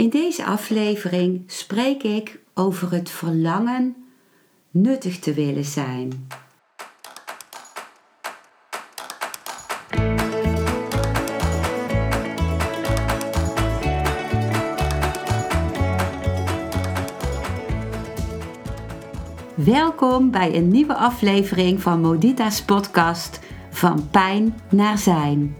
In deze aflevering spreek ik over het verlangen nuttig te willen zijn. Welkom bij een nieuwe aflevering van Modita's podcast Van Pijn naar Zijn.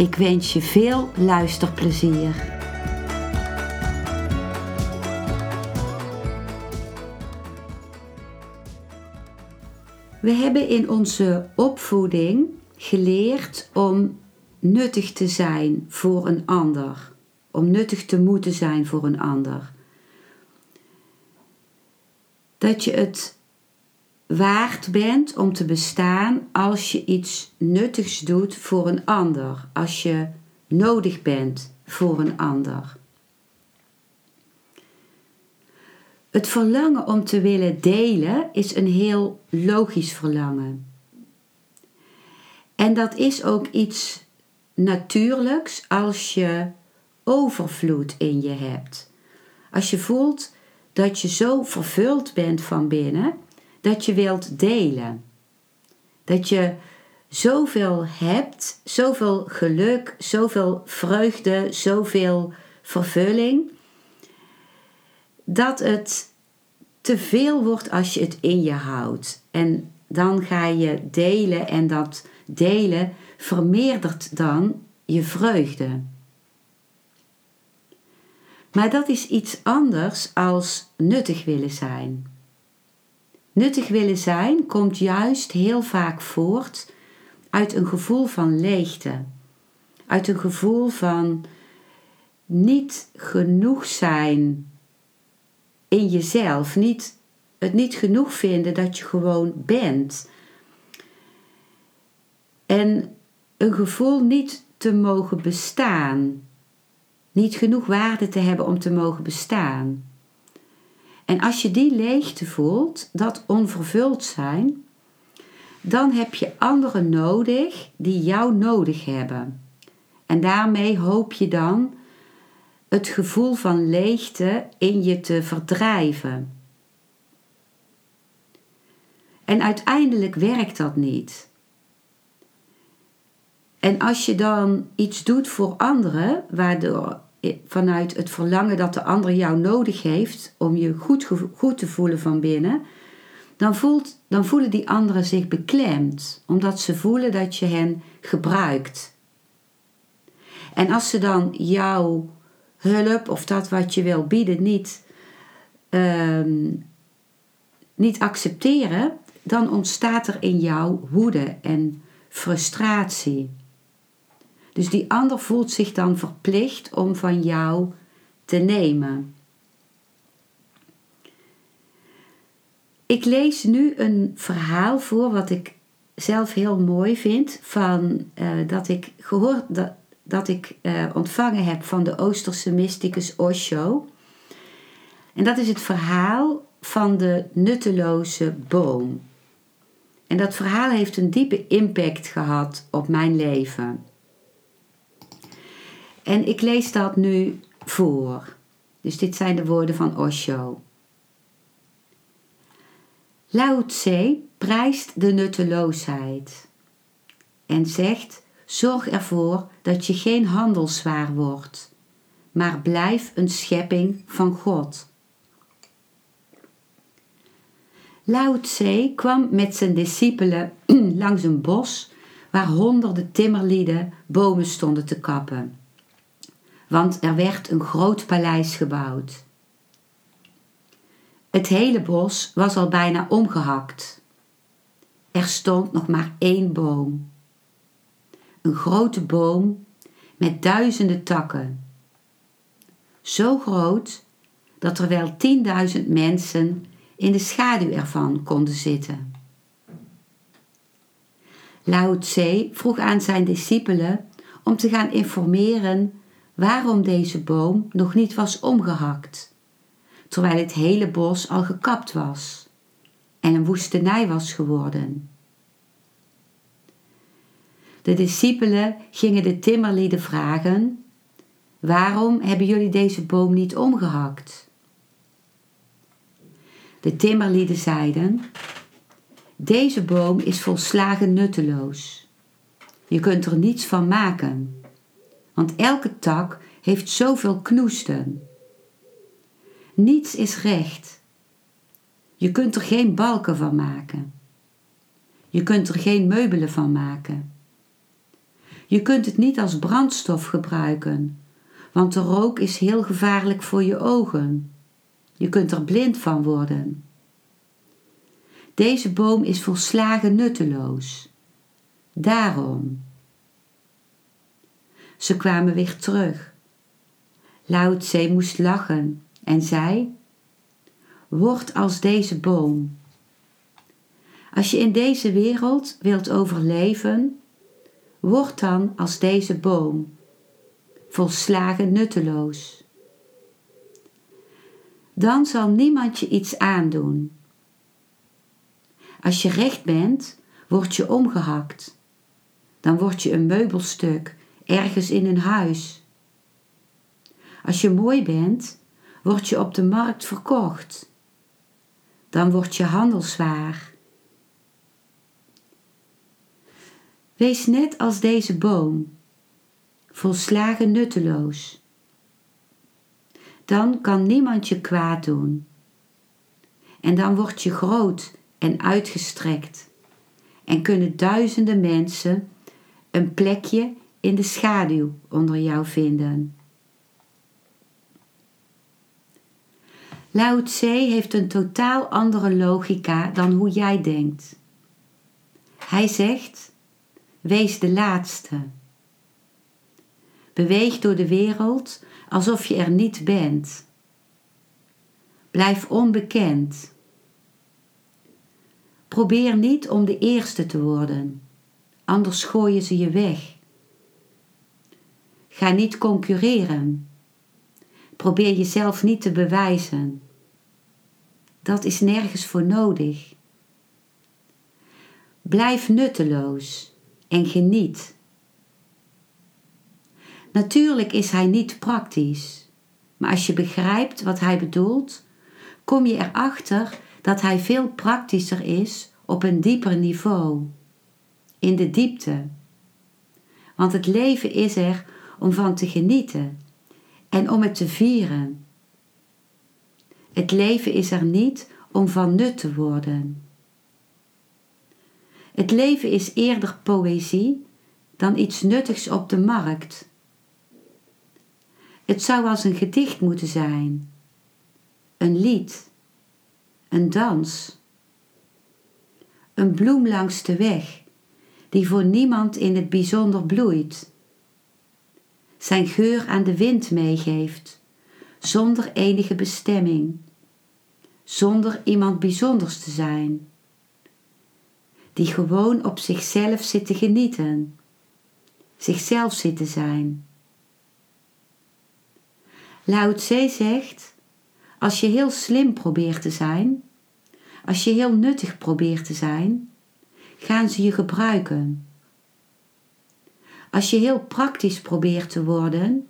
Ik wens je veel luisterplezier. We hebben in onze opvoeding geleerd om nuttig te zijn voor een ander, om nuttig te moeten zijn voor een ander. Dat je het waard bent om te bestaan als je iets nuttigs doet voor een ander, als je nodig bent voor een ander. Het verlangen om te willen delen is een heel logisch verlangen. En dat is ook iets natuurlijks als je overvloed in je hebt. Als je voelt dat je zo vervuld bent van binnen dat je wilt delen. Dat je zoveel hebt, zoveel geluk, zoveel vreugde, zoveel vervulling, dat het te veel wordt als je het in je houdt. En dan ga je delen en dat delen vermeerdert dan je vreugde. Maar dat is iets anders als nuttig willen zijn. Nuttig willen zijn komt juist heel vaak voort uit een gevoel van leegte. Uit een gevoel van niet genoeg zijn in jezelf. Niet, het niet genoeg vinden dat je gewoon bent. En een gevoel niet te mogen bestaan. Niet genoeg waarde te hebben om te mogen bestaan. En als je die leegte voelt, dat onvervuld zijn, dan heb je anderen nodig die jou nodig hebben. En daarmee hoop je dan het gevoel van leegte in je te verdrijven. En uiteindelijk werkt dat niet. En als je dan iets doet voor anderen, waardoor vanuit het verlangen dat de ander jou nodig heeft om je goed, goed te voelen van binnen, dan, voelt, dan voelen die anderen zich beklemd, omdat ze voelen dat je hen gebruikt. En als ze dan jouw hulp of dat wat je wil bieden niet, ehm, niet accepteren, dan ontstaat er in jou woede en frustratie. Dus die ander voelt zich dan verplicht om van jou te nemen. Ik lees nu een verhaal voor wat ik zelf heel mooi vind, van, uh, dat ik gehoord dat, dat ik uh, ontvangen heb van de Oosterse mysticus Osho. En dat is het verhaal van de nutteloze boom. En dat verhaal heeft een diepe impact gehad op mijn leven. En ik lees dat nu voor. Dus dit zijn de woorden van Osho. Lao Tse prijst de nutteloosheid en zegt: Zorg ervoor dat je geen handelswaar wordt, maar blijf een schepping van God. Lao Tse kwam met zijn discipelen langs een bos waar honderden timmerlieden bomen stonden te kappen want er werd een groot paleis gebouwd. Het hele bos was al bijna omgehakt. Er stond nog maar één boom. Een grote boom met duizenden takken, zo groot dat er wel 10.000 mensen in de schaduw ervan konden zitten. Lao Tse vroeg aan zijn discipelen om te gaan informeren waarom deze boom nog niet was omgehakt, terwijl het hele bos al gekapt was en een woestenij was geworden. De discipelen gingen de timmerlieden vragen: Waarom hebben jullie deze boom niet omgehakt? De timmerlieden zeiden: Deze boom is volslagen nutteloos. Je kunt er niets van maken, want elke tak heeft zoveel knoesten. Niets is recht. Je kunt er geen balken van maken. Je kunt er geen meubelen van maken. Je kunt het niet als brandstof gebruiken, want de rook is heel gevaarlijk voor je ogen. Je kunt er blind van worden. Deze boom is volslagen nutteloos. Daarom. Ze kwamen weer terug. Lao Tse moest lachen en zei: Word als deze boom. Als je in deze wereld wilt overleven, word dan als deze boom, volslagen nutteloos. Dan zal niemand je iets aandoen. Als je recht bent, word je omgehakt. Dan word je een meubelstuk ergens in een huis. Als je mooi bent, word je op de markt verkocht. Dan word je handelswaar. Wees net als deze boom, volslagen nutteloos. Dan kan niemand je kwaad doen. En dan word je groot en uitgestrekt en kunnen duizenden mensen een plekje in de schaduw onder jou vinden. Lao Tse heeft een totaal andere logica dan hoe jij denkt. Hij zegt: Wees de laatste. Beweeg door de wereld alsof je er niet bent. Blijf onbekend. Probeer niet om de eerste te worden, anders gooien ze je weg. Ga niet concurreren. Probeer jezelf niet te bewijzen. Dat is nergens voor nodig. Blijf nutteloos en geniet. Natuurlijk is hij niet praktisch, maar als je begrijpt wat hij bedoelt, kom je erachter dat hij veel praktischer is op een dieper niveau, in de diepte. Want het leven is er om van te genieten en om het te vieren. Het leven is er niet om van nut te worden. Het leven is eerder poëzie dan iets nuttigs op de markt. Het zou als een gedicht moeten zijn, een lied, een dans, een bloem langs de weg, die voor niemand in het bijzonder bloeit, zijn geur aan de wind meegeeft, zonder enige bestemming, zonder iemand bijzonders te zijn, die gewoon op zichzelf zit te genieten, zichzelf zit te zijn. Lao zegt, als je heel slim probeert te zijn, als je heel nuttig probeert te zijn, gaan ze je gebruiken. Als je heel praktisch probeert te worden,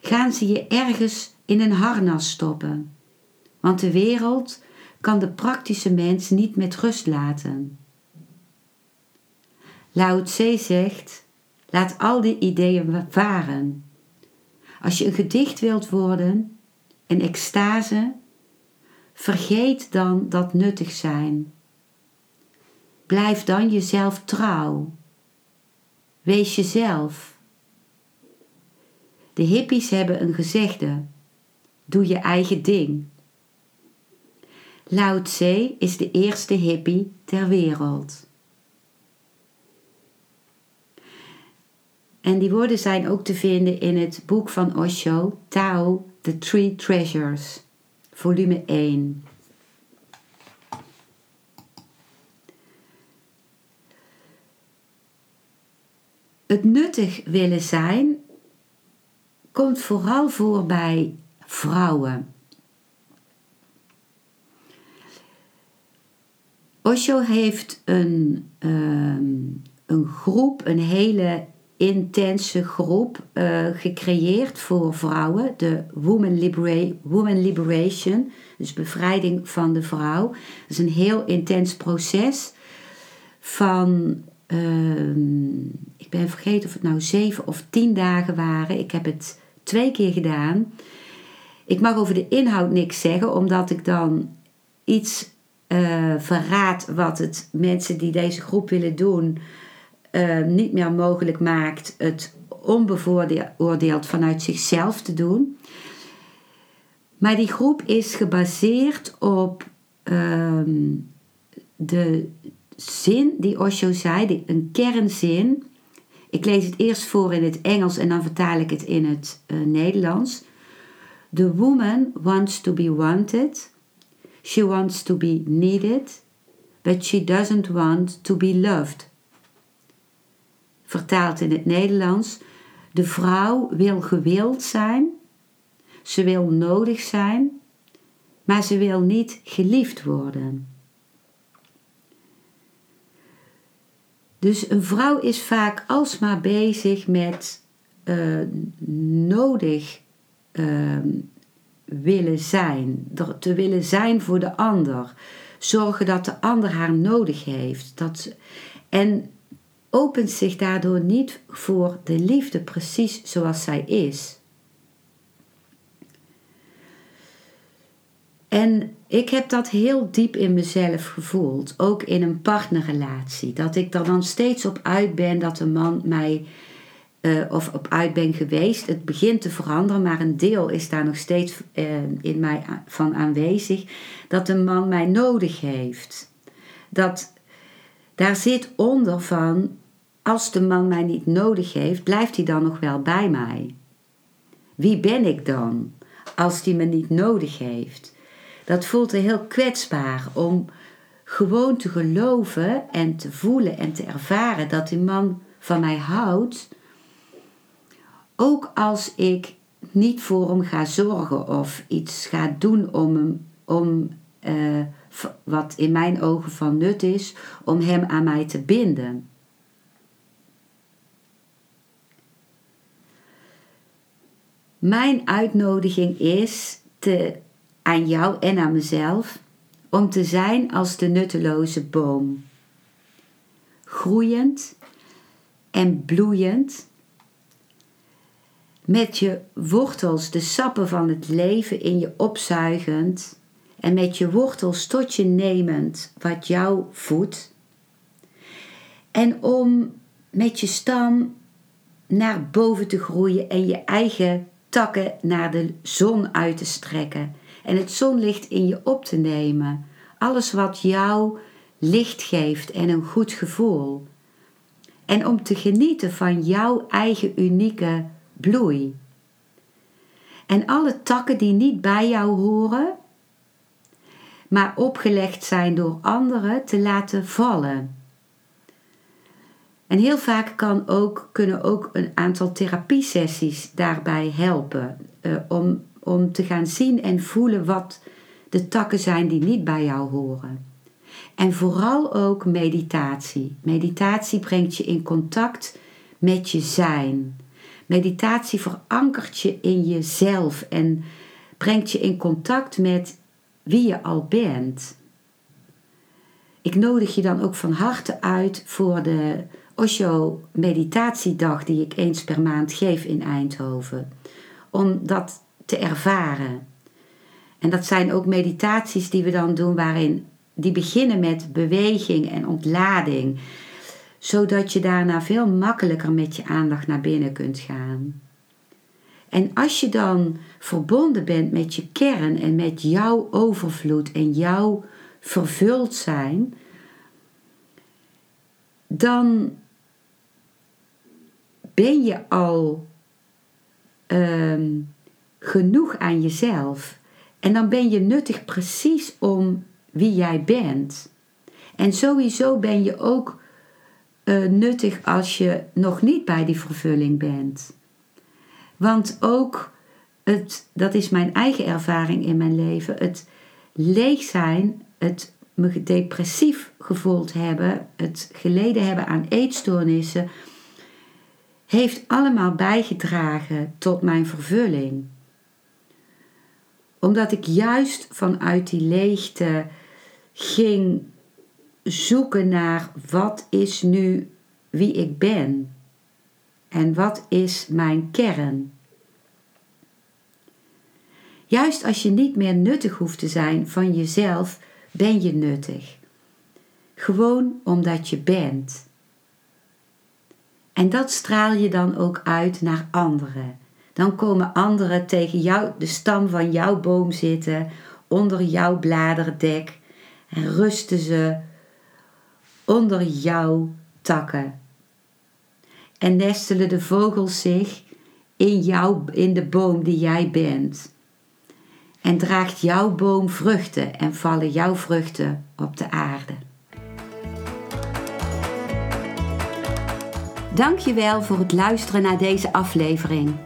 gaan ze je ergens in een harnas stoppen. Want de wereld kan de praktische mens niet met rust laten. Lao Tse zegt: laat al die ideeën varen. Als je een gedicht wilt worden, een extase, vergeet dan dat nuttig zijn. Blijf dan jezelf trouw. Wees jezelf. De hippies hebben een gezegde: doe je eigen ding. Lao Tse is de eerste hippie ter wereld. En die woorden zijn ook te vinden in het boek van Osho, Tao, The Three Treasures, volume 1. Het nuttig willen zijn komt vooral voor bij vrouwen. Osho heeft een, ehm, een groep, een hele intense groep uh, gecreëerd voor vrouwen. De Woman, Woman Liberation, dus bevrijding van de vrouw. Dat is een heel intens proces van, ik ben vergeten of het nou zeven of tien dagen waren. Ik heb het twee keer gedaan. Ik mag over de inhoud niks zeggen, omdat ik dan iets uh, verraad wat het mensen die deze groep willen doen uh, niet meer mogelijk maakt het onbevooroordeeld vanuit zichzelf te doen. Maar die groep is gebaseerd op um, de zin die Osho zei, een kernzin. Ik lees het eerst voor in het Engels en dan vertaal ik het in het uh, Nederlands. The woman wants to be wanted. She wants to be needed. But she doesn't want to be loved vertaald in het Nederlands. De vrouw wil gewild zijn, ze wil nodig zijn, maar ze wil niet geliefd worden. Dus een vrouw is vaak alsmaar bezig met uh, nodig uh, willen zijn, te willen zijn voor de ander, zorgen dat de ander haar nodig heeft. Dat, en opent zich daardoor niet voor de liefde precies zoals zij is. En ik heb dat heel diep in mezelf gevoeld, ook in een partnerrelatie. Dat ik er dan steeds op uit ben dat een man mij, uh, of op uit ben geweest. Het begint te veranderen, maar een deel is daar nog steeds uh, in mij van aanwezig. Dat een man mij nodig heeft. Dat daar zit onder van als de man mij niet nodig heeft, blijft hij dan nog wel bij mij? Wie ben ik dan als die me niet nodig heeft? Dat voelt heel kwetsbaar om gewoon te geloven en te voelen en te ervaren dat die man van mij houdt. Ook als ik niet voor hem ga zorgen of iets ga doen om hem, om uh, wat in mijn ogen van nut is, om hem aan mij te binden. Mijn uitnodiging is te, aan jou en aan mezelf om te zijn als de nutteloze boom. Groeiend en bloeiend. Met je wortels de sappen van het leven in je opzuigend en met je wortels tot je nemend wat jou voedt. En om met je stam naar boven te groeien en je eigen takken naar de zon uit te strekken en het zonlicht in je op te nemen. Alles wat jou licht geeft en een goed gevoel. En om te genieten van jouw eigen unieke bloei. En alle takken die niet bij jou horen, maar opgelegd zijn door anderen, te laten vallen. En heel vaak kan ook, kunnen ook een aantal therapiesessies daarbij helpen. Uh, om, om te gaan zien en voelen wat de takken zijn die niet bij jou horen. En vooral ook meditatie. Meditatie brengt je in contact met je zijn. Meditatie verankert je in jezelf en brengt je in contact met wie je al bent. Ik nodig je dan ook van harte uit voor de Osho meditatiedag die ik eens per maand geef in Eindhoven. Om dat te ervaren. En dat zijn ook meditaties die we dan doen waarin die beginnen met beweging en ontlading. Zodat je daarna veel makkelijker met je aandacht naar binnen kunt gaan. En als je dan verbonden bent met je kern en met jouw overvloed en jouw vervuld zijn, dan ben je al ehm, genoeg aan jezelf. En dan ben je nuttig precies om wie jij bent. En sowieso ben je ook uh, nuttig als je nog niet bij die vervulling bent. Want ook het, dat is mijn eigen ervaring in mijn leven, het leeg zijn, het me depressief gevoeld hebben, het geleden hebben aan eetstoornissen, heeft allemaal bijgedragen tot mijn vervulling. Omdat ik juist vanuit die leegte ging zoeken naar wat is nu wie ik ben en wat is mijn kern. Juist als je niet meer nuttig hoeft te zijn van jezelf, ben je nuttig. Gewoon omdat je bent. En dat straal je dan ook uit naar anderen. Dan komen anderen tegen jou, de stam van jouw boom zitten, onder jouw bladerdek en rusten ze onder jouw takken. En nestelen de vogels zich in, jou, in de boom die jij bent. En draagt jouw boom vruchten en vallen jouw vruchten op de aarde. Dankjewel voor het luisteren naar deze aflevering.